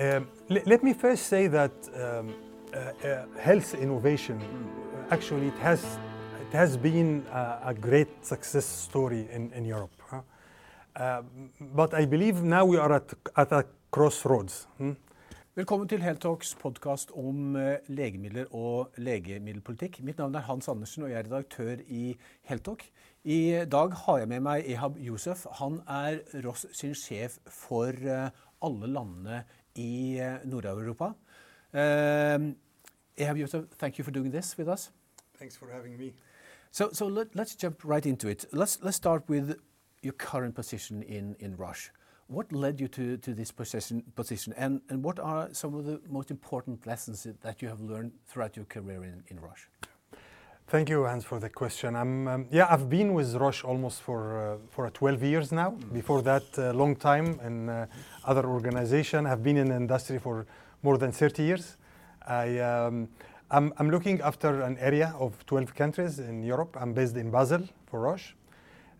Um, le- let me first say that um, uh, uh, health innovation, uh, actually, it has, it has been a, a great success story in, in Europe. huh? Uh, but I believe now we are at, at a crossroads. hmm? Velkommen til Heltalks podkast om eh, legemidler og legemiddelpolitikk. Mitt navn er Hans Andersen, og jeg er redaktør i Heltalk. I dag har jeg med meg Ehab Yousef. Han er Ross sin sjef for eh, alle landene i eh, Nord-Europa. Um, Ehab thank you for doing this with us. Thanks for having me. So, so let, let's jump right into it. Let's, let's start with your current position in, in Roche. What led you to, to this position, position and, and what are some of the most important lessons that you have learned throughout your career in, in Roche? Thank you, Hans, for the question. I'm, um, yeah, I've been with Roche almost for, uh, for 12 years now. Before that, a long time in uh, other organization. I've been in the industry for more than 30 years. I, um, I'm, I'm looking after an area of 12 countries in Europe. I'm based in Basel for Roche.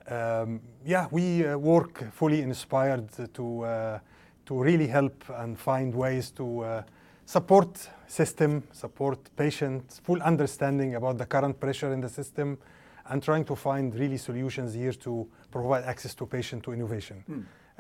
Um, yeah, we uh, work fully inspired to, uh, to really help and find ways to uh, support system, support patients, full understanding about the current pressure in the system, and trying to find really solutions here to provide access to patient to innovation.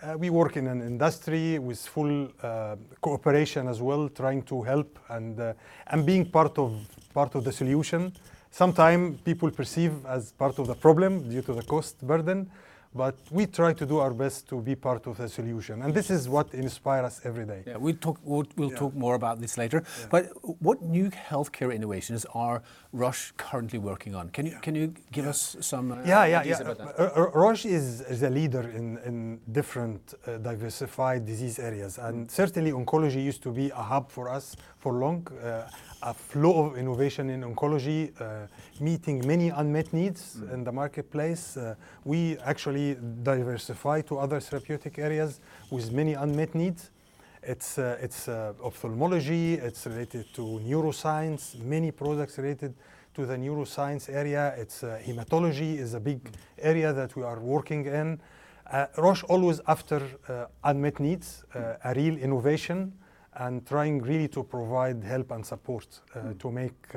Uh, we work in an industry with full uh, cooperation as well, trying to help and, uh, and being part of, part of the solution. Sometimes people perceive as part of the problem due to the cost burden, but we try to do our best to be part of the solution. And this is what inspires us every day. Yeah, we'll talk, we'll, we'll Yeah. talk more about this later. But what new healthcare innovations are Roche currently working on? Can you, can you give us some uh, yeah, yeah, ideas yeah. about that? Uh, uh, Roche is, is a leader in, in different uh, diversified disease areas, and certainly oncology used to be a hub for us for long. Uh, a flow of innovation in oncology, uh, meeting many unmet needs in the marketplace. Uh, we actually diversify to other therapeutic areas with many unmet needs. It's, uh, it's uh, ophthalmology, it's related to neuroscience, many products related to the neuroscience area. It's uh, hematology is a big area that we are working in. Uh, Roche always after uh, unmet needs, uh, a real innovation, and trying really to provide help and support uh, to make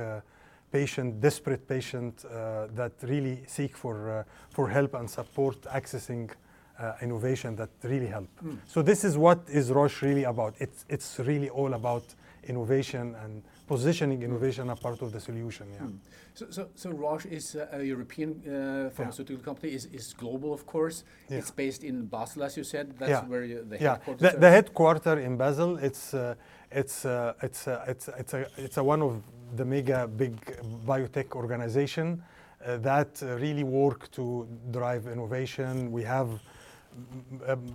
patient, desperate patient that really seek for, for help and support accessing uh, innovation that really help. So this is what is Roche really about. It's, it's really all about innovation and positioning innovation a part of the solution. Yeah. So, so, so Roche is uh, a European uh, pharmaceutical company, is, is global, of course. Yeah. It's based in Basel, as you said. That's Yeah. where you, the yeah, headquarters the, the headquarter in Basel. It's uh, it's uh, it's uh, it's it's a it's a one of the mega big biotech organization uh, that uh, really work to drive innovation. We have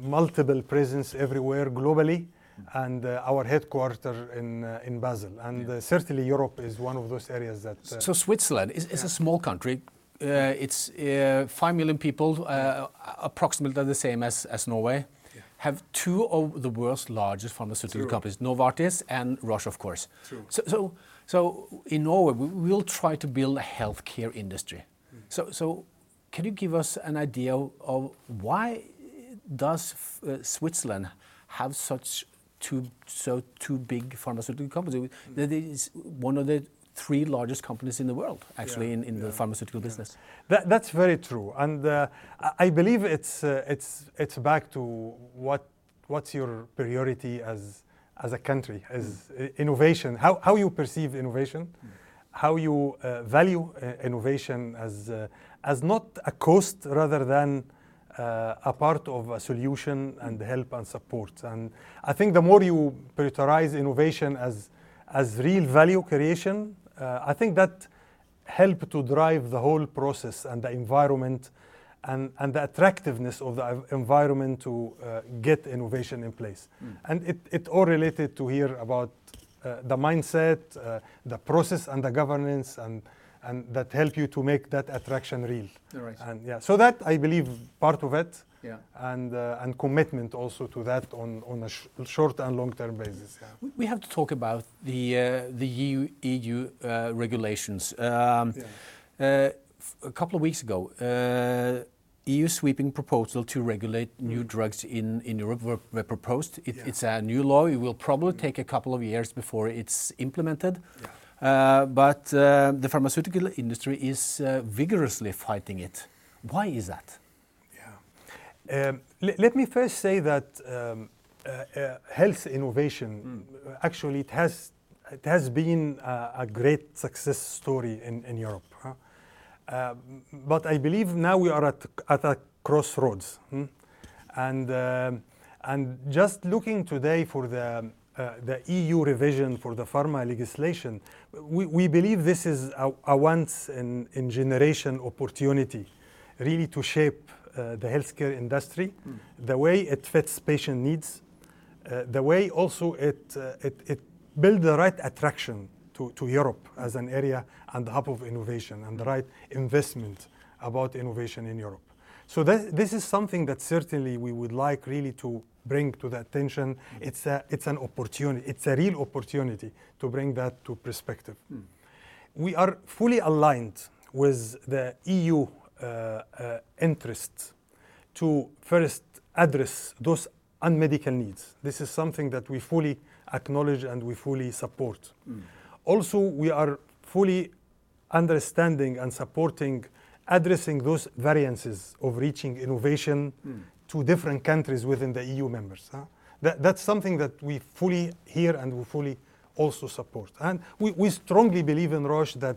multiple presence everywhere globally. And uh, our headquarters in uh, in Basel, and uh, certainly Europe is one of those areas that. Uh, So Switzerland is, is a small country. Uh, it's uh, five million people, uh, approximately the same as, as Norway. Have two of the world's largest pharmaceutical True. companies, Novartis and Roche, of course. True. So, so, so in Norway, we will try to build a healthcare industry. So, so can you give us an idea of, of why does uh, Switzerland have such two so two big pharmaceutical companies? That is one of the three largest companies in the world, actually, Yeah, in, in the yeah, pharmaceutical business. That, that's very true, and uh, I- I believe it's uh, it's it's back to what what's your priority as as a country, as i- innovation, how how you perceive innovation, how you uh, value uh, innovation as uh, as not a cost rather than uh, a part of a solution and help and support. And I think the more you prioritize innovation as as real value creation, uh, I think that help to drive the whole process and the environment and, and the attractiveness of the environment to uh, get innovation in place. And it, it all related to here about uh, the mindset, uh, the process and the governance and, and that help you to make that attraction real. Right. And yeah, so that I believe part of it Yeah. and, uh, and commitment also to that on, on a sh- short and long term basis. Yeah. We- have to talk about the uh, the EU, EU uh, regulations. Um, uh, f- a couple of weeks ago, uh, EU sweeping proposal to regulate new drugs in, in Europe were, were proposed. It, Yeah. It's a new law. It will probably take a couple of years before it's implemented. Uh, but uh, the pharmaceutical industry is uh, vigorously fighting it. Why is that? Yeah. Um, le- let me first say that um, uh, uh, health innovation, uh, actually, it has, it has been a, a great success story in, in Europe. Uh, but I believe now we are at, at a crossroads. hmm? And, um, and just looking today for the, uh, the EU revision for the pharma legislation, we, we believe this is a, a once in, in generation opportunity really to shape uh, the healthcare industry, the way it fits patient needs, uh, the way also it, uh, it, it build the right attraction to, to Europe as an area and the hub of innovation and the right investment about innovation in Europe. So that, this is something that certainly we would like really to bring to the attention. It's, a, it's an opportunity, it's a real opportunity to bring that to perspective. We are fully aligned with the EU uh, uh, interests to first address those unmedical needs. This is something that we fully acknowledge and we fully support. Also, we are fully understanding and supporting addressing those variances of reaching innovation to different countries within the EU members. huh? That, that's something that we fully hear and we fully also support. And we, we strongly believe in Roche that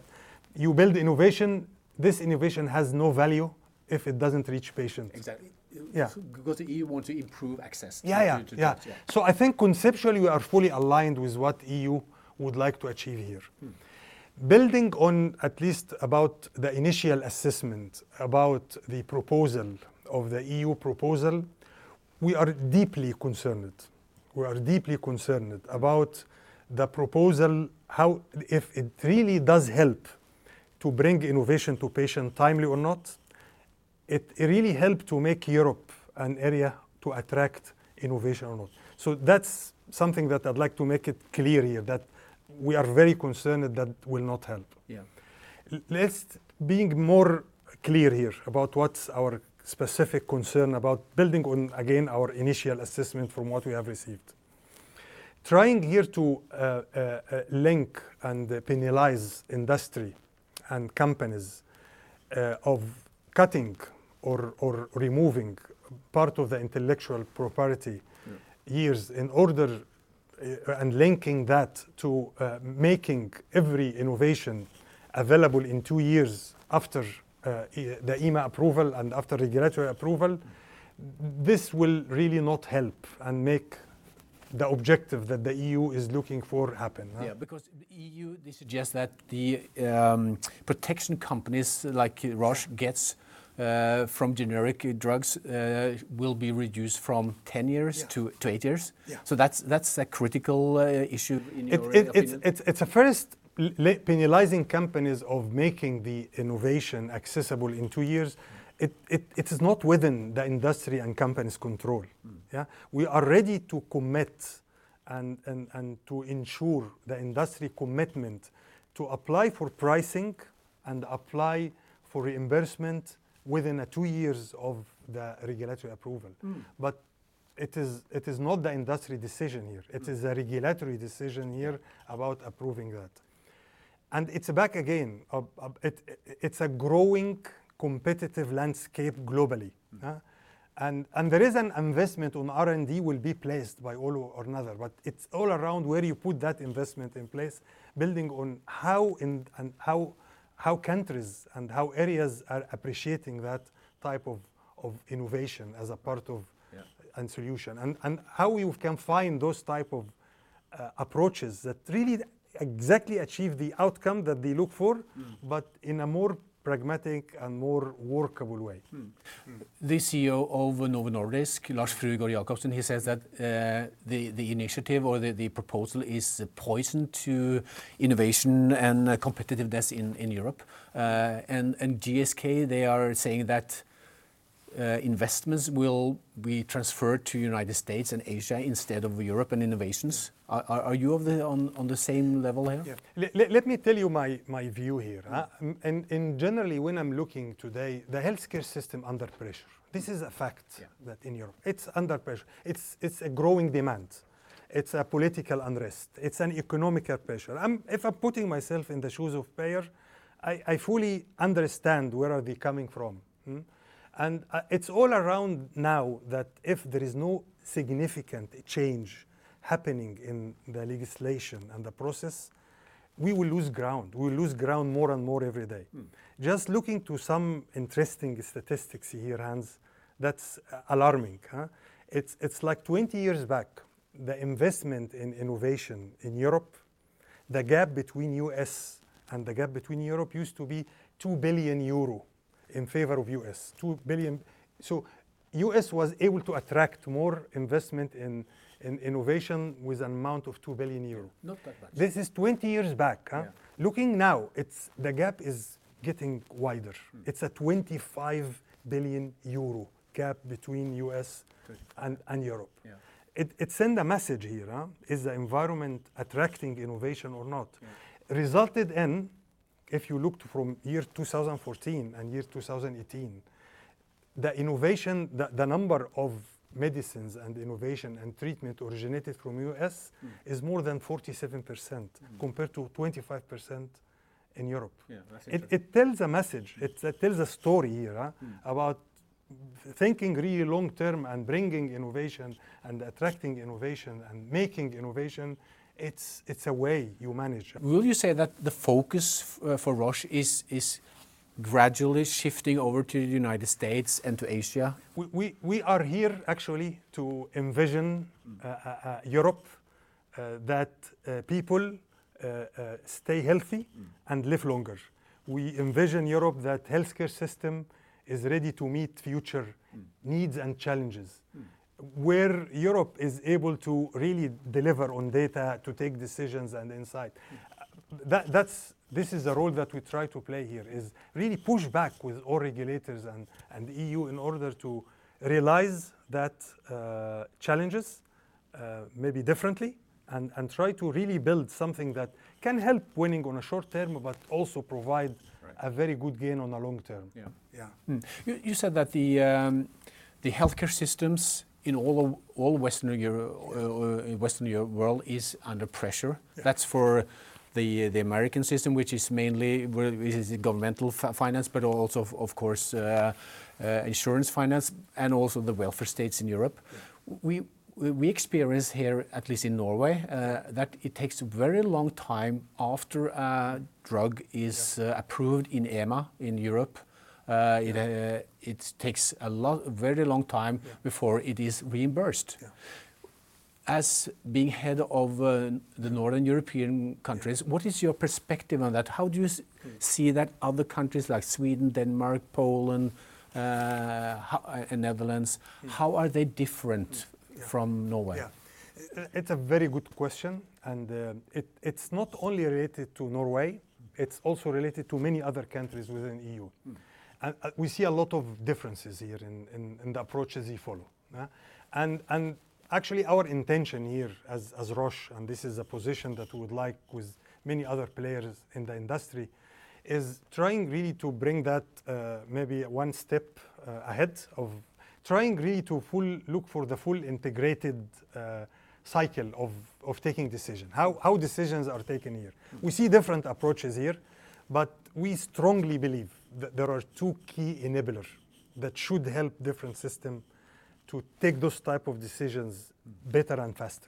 you build innovation, this innovation has no value if it doesn't reach patients. Exactly. Yeah. Because the EU wants to improve access. Yeah, yeah, yeah. So I think conceptually we are fully aligned with what EU would like to achieve here. Hmm. Building on at least about the initial assessment about the proposal of the EU proposal, we are deeply concerned. We are deeply concerned about the proposal, how if it really does help to bring innovation to patient timely or not, it really helped to make Europe an area to attract innovation or not. So that's something that I'd like to make it clear here that we are very concerned that will not help. Yeah. Let's being more clear here about what's our specific concern about building on again our initial assessment from what we have received. Trying here to uh, uh, uh, link and penalize industry and companies uh, of cutting or, or removing part of the intellectual property years in order and linking that to uh, making every innovation available in two years after uh, the EMA approval and after regulatory approval, this will really not help and make the objective that the EU is looking for happen. huh? Yeah, because the EU they suggest that the um, protection companies like Roche gets uh, from generic drugs uh, will be reduced from 10 years to, to 8 years. So that's that's a critical uh, issue in your it's, opinion. it's, it's a first penalizing companies of making the innovation accessible in two years. It, it, it is not within the industry and companies' control. Yeah? We are ready to commit and, and, and to ensure the industry commitment to apply for pricing and apply for reimbursement within a two years of the regulatory approval. But it is, it is not the industry decision here. It is a regulatory decision here about approving that. And it's back again. Uh, uh, it, it- it's a growing competitive landscape globally. huh? And, and there is an investment on R&D will be placed by all or another, but it's all around where you put that investment in place, building on how in, and how, how countries and how areas are appreciating that type of, of innovation as a part of Yeah. and solution, and, and how you can find those type of uh, approaches that really exactly achieve the outcome that they look for, but in a more pragmatic and more workable way. The CEO of Novo Nordisk, Lars Fruergaard Jacobsen, he says that uh, the, the initiative or the, the proposal is a poison to innovation and uh, competitiveness in, in Europe. Uh, and, and GSK, they are saying that uh, investments will be transferred to United States and Asia instead of Europe and innovations. Are, are you the, on, on the same level here? Yeah. Let, let me tell you my, my view here. Huh? And, and generally, when I'm looking today, the healthcare system under pressure. This is a fact Yeah. that in Europe, it's under pressure. It's, it's a growing demand. It's a political unrest. It's an economical pressure. I'm, if I'm putting myself in the shoes of payer, I, I fully understand where are they coming from. hmm? And uh, it's all around now that if there is no significant change happening in the legislation and the process, we will lose ground. We will lose ground more and more every day. Just looking to some interesting statistics here, Hans, that's uh, alarming. Huh? It's, it's like 20 years back, the investment in innovation in Europe, the gap between US and the gap between Europe used to be 2 billion euro in favor of US. 2 billion. So US was able to attract more investment in, in innovation with an amount of 2 billion euro. Not that much. This is 20 years back. Huh? Yeah. Looking now, it's the gap is getting wider. Hmm. It's a 25 billion euro gap between US and, and Europe. Yeah. It, it sends a message here. Huh? Is the environment attracting innovation or not? Resulted in, if you looked from year 2014 and year 2018, the innovation, the, the number of medicines and innovation and treatment originated from US hmm. is more than 47% hmm. compared to 25% in Europe. Yeah, It, it tells a message, it, it tells a story here huh, hmm. about thinking really long term and bringing innovation and attracting innovation and making innovation. It's, it's a way you manage. Will you say that the focus uh, for Roche is, is gradually shifting over to the United States and to Asia? We, we, we are here actually to envision uh, uh, uh, Europe uh, that uh, people uh, stay healthy and live longer. We envision Europe that healthcare system is ready to meet future needs and challenges. Where Europe is able to really deliver on data to take decisions and insight. That, that's, this is the role that we try to play here is really push back with all regulators and, and the EU in order to realize that uh, challenges uh, maybe differently and, and try to really build something that can help winning on a short term but also provide a very good gain on a long term. Yeah. Yeah. Mm. You, you said that the um, the healthcare systems in all of, all Western Euro, uh, uh, Western Euro world is under pressure. That's for the the American system, which is mainly is governmental finance, but also of, course uh, uh, insurance finance, and also the welfare states in Europe. We we we experience here, at least in Norway, uh, that it takes a very long time after a drug is uh, approved in EMA in Europe. Uh, it, uh, it takes a lot, very long time before it is reimbursed. As being head of uh, the Northern European countries, what is your perspective on that? How do you s- see that other countries like Sweden, Denmark, Poland, uh, how, uh, Netherlands, how are they different from Norway? Yeah, it's a very good question, and uh, it, it's not only related to Norway; it's also related to many other countries within EU. And uh, we see a lot of differences here in, in, in the approaches you follow. Actually, our intention here as as Roche, and this is a position that we would like with many other players in the industry, is trying really to bring that uh, maybe one step uh, ahead of trying really to full look for the full integrated uh, cycle of, of taking decision. How, how decisions are taken here. We see different approaches here but we strongly believe that there are two key enablers that should help different systems to take those type of decisions better and faster.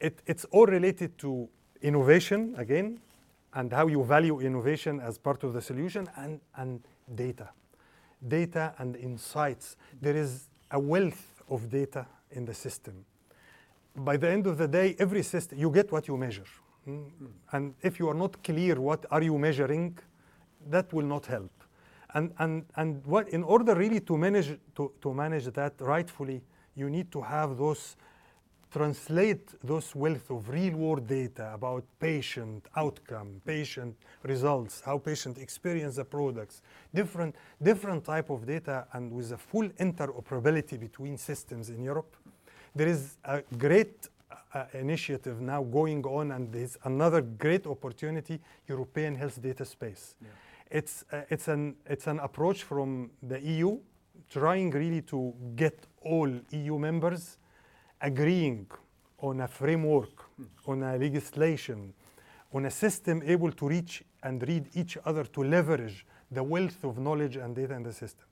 It, it's all related to innovation again and how you value innovation as part of the solution and, and data. Data and insights. There is a wealth of data in the system. By the end of the day every system you get what you measure. Mm? and if you are not clear what are you measuring that will not help and and and what in order really to manage to, to manage that rightfully you need to have those translate those wealth of real world data about patient outcome, patient results, how patient experience the products, different, different type of data and with a full interoperability between systems in Europe, there is a great uh, initiative now going on, and there's another great opportunity: European health data space. Yeah. It's uh, it's an it's an approach from the EU, trying really to get all EU members agreeing on a framework, on a legislation, on a system able to reach and read each other to leverage the wealth of knowledge and data in the system.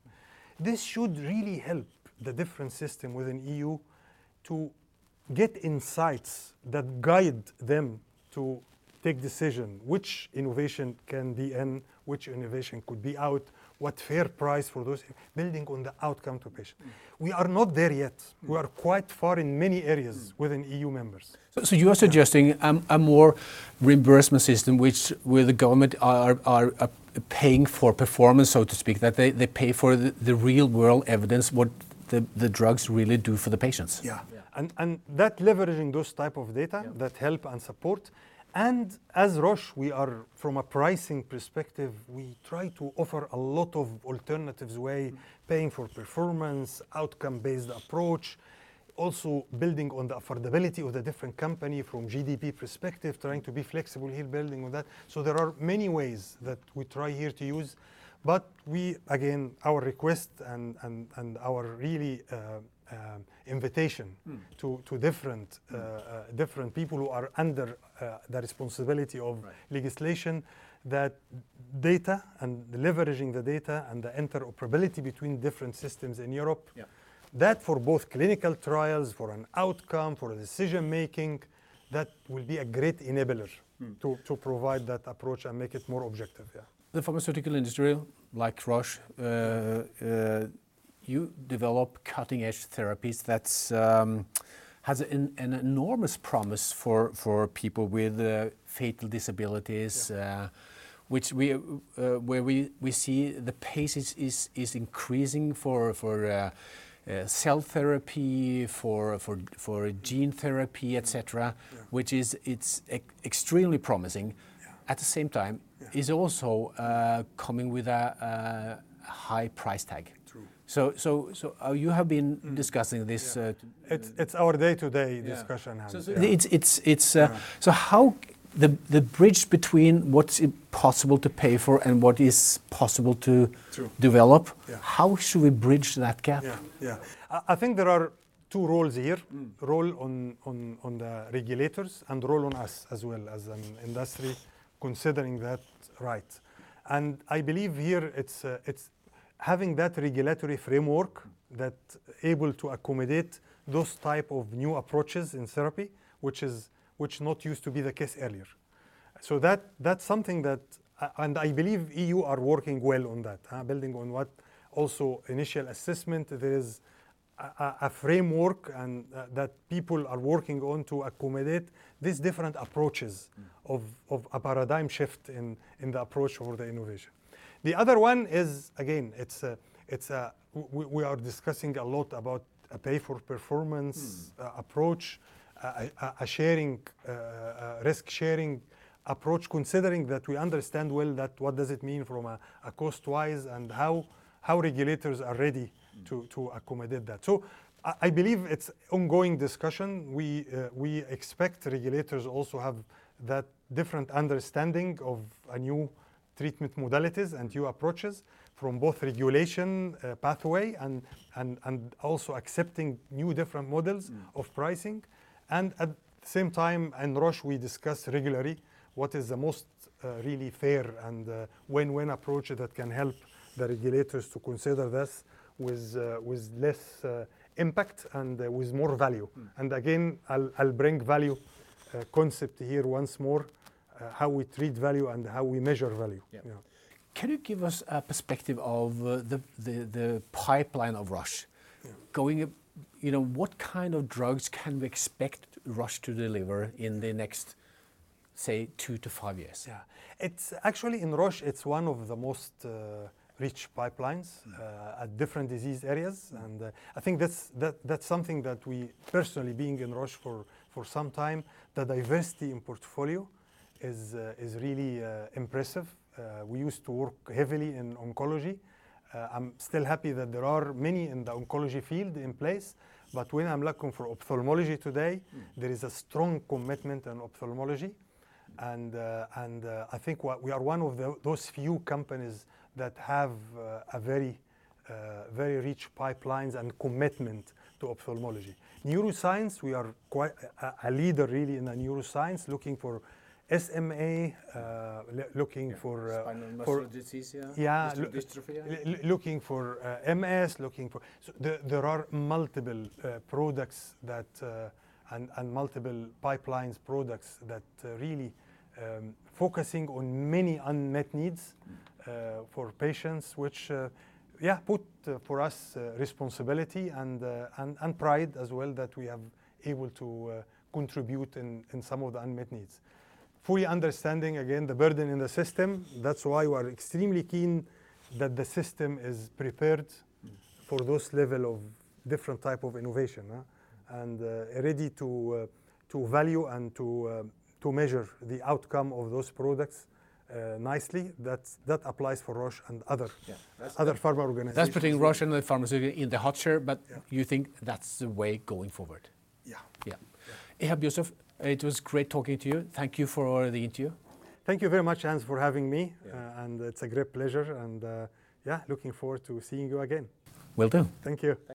This should really help the different system within EU to get insights that guide them to take decision which innovation can be in, which innovation could be out, what fair price for those, building on the outcome to patient. We are not there yet. We are quite far in many areas within EU members. So, so you are suggesting a, a more reimbursement system, which where the government are, are, are paying for performance, so to speak, that they, they pay for the, the real world evidence what the, the drugs really do for the patients. Yeah. And, and that leveraging those type of data that help and support. And as Roche, we are from a pricing perspective, we try to offer a lot of alternatives way, paying for performance, outcome-based approach, also building on the affordability of the different company from GDP perspective, trying to be flexible here, building on that. So there are many ways that we try here to use, but we, again, our request and, and, and our really uh, um, invitation to, to different, uh, uh, different people who are under uh, the responsibility of Right. legislation that data and leveraging the data and the interoperability between different systems in Europe, Yeah. that for both clinical trials, for an outcome, for decision making, that will be a great enabler to, to provide that approach and make it more objective. Yeah. The pharmaceutical industry, like Roche, uh, uh, you develop cutting-edge therapies that's um, has an, an enormous promise for for people with uh, fatal disabilities, uh, which we uh, where we, we see the pace is, is, is increasing for for. Uh, uh, cell therapy, for for for gene therapy, etc., which is it's e- extremely promising. At the same time, is also uh, coming with a, a high price tag. True. So so so uh, you have been discussing this. Uh, It's, it's our day-to-day Yeah. discussion. Hans, so, so yeah. it's it's it's uh, so how the the bridge between what's i- possible to pay for and what is possible to True. develop. Yeah. How should we bridge that gap? Yeah, yeah. I, I think there are two roles here: role on, on on the regulators and role on us as well as an industry, considering that right. And I believe here it's uh, it's having that regulatory framework that able to accommodate those type of new approaches in therapy, which is which not used to be the case earlier. So that that's something that, uh, and I believe EU are working well on that, huh? building on what also initial assessment. There is a, a- framework and uh, that people are working on to accommodate these different approaches of, of a paradigm shift in, in the approach for the innovation. The other one is again, it's a, it's a, we, we are discussing a lot about a pay for performance uh, approach, a, a, a sharing, uh, uh, risk sharing approach, considering that we understand well that what does it mean from a, a cost wise and how, how regulators are ready to, to accommodate that. So I, I believe it's ongoing discussion. We, uh, we expect regulators also have that different understanding of a new treatment modalities and new approaches from both regulation uh, pathway and, and, and also accepting new different models of pricing. And at the same time, in Roche, we discuss regularly what is the most uh, really fair and uh, win-win approach that can help the regulators to consider this with, uh, with less uh, impact and with more value. And again, I'll, I'll bring value concept here once more, how we treat value and how we measure value. Yeah. Yeah. Can you give us a perspective of uh, the, the, the pipeline of Roche? Going, uh, you know, what kind of drugs can we expect Roche to deliver in the next, say, two to five years? Yeah, it's actually in Roche. It's one of the most uh, rich pipelines uh, at different disease areas, and uh, I think that's that that's something that we personally, being in Roche for for some time, the diversity in portfolio is uh, is really uh, impressive. Uh, we used to work heavily in oncology. Uh, I'm still happy that there are many in the oncology field in place, But when I'm looking for ophthalmology today, there is a strong commitment in ophthalmology. And, uh, and uh, I think we are one of the, those few companies that have uh, a very, uh, very rich pipelines and commitment to ophthalmology. Neuroscience, we are quite a, a leader really in the neuroscience, looking for SMA, uh, looking for, uh, Spinal for disease, yeah. yeah, lo- dystrophy, yeah. looking for uh, MS, looking for. So the, there are multiple uh, products that uh, and, and multiple pipelines products that uh, really um, focusing on many unmet needs uh, for patients, which uh, yeah put for us uh, responsibility and, uh, and and pride as well that we have able to uh, contribute in, in some of the unmet needs fully understanding again the burden in the system. That's why we are extremely keen that the system is prepared for those level of different type of innovation huh? and uh, ready to uh, to value and to uh, to measure the outcome of those products uh, nicely. That that applies for Roche and other Yeah, that's- other pharma organizations. That's putting Roche and the pharmaceutical in the hot chair, but Yeah. you think that's the way going forward? Yeah. Yeah. Ehab Youssef, it was great talking to you. Thank you for the interview. Thank you very much, Hans, for having me, Yeah. uh, and it's a great pleasure. And uh, yeah, looking forward to seeing you again. Will do. Thank you.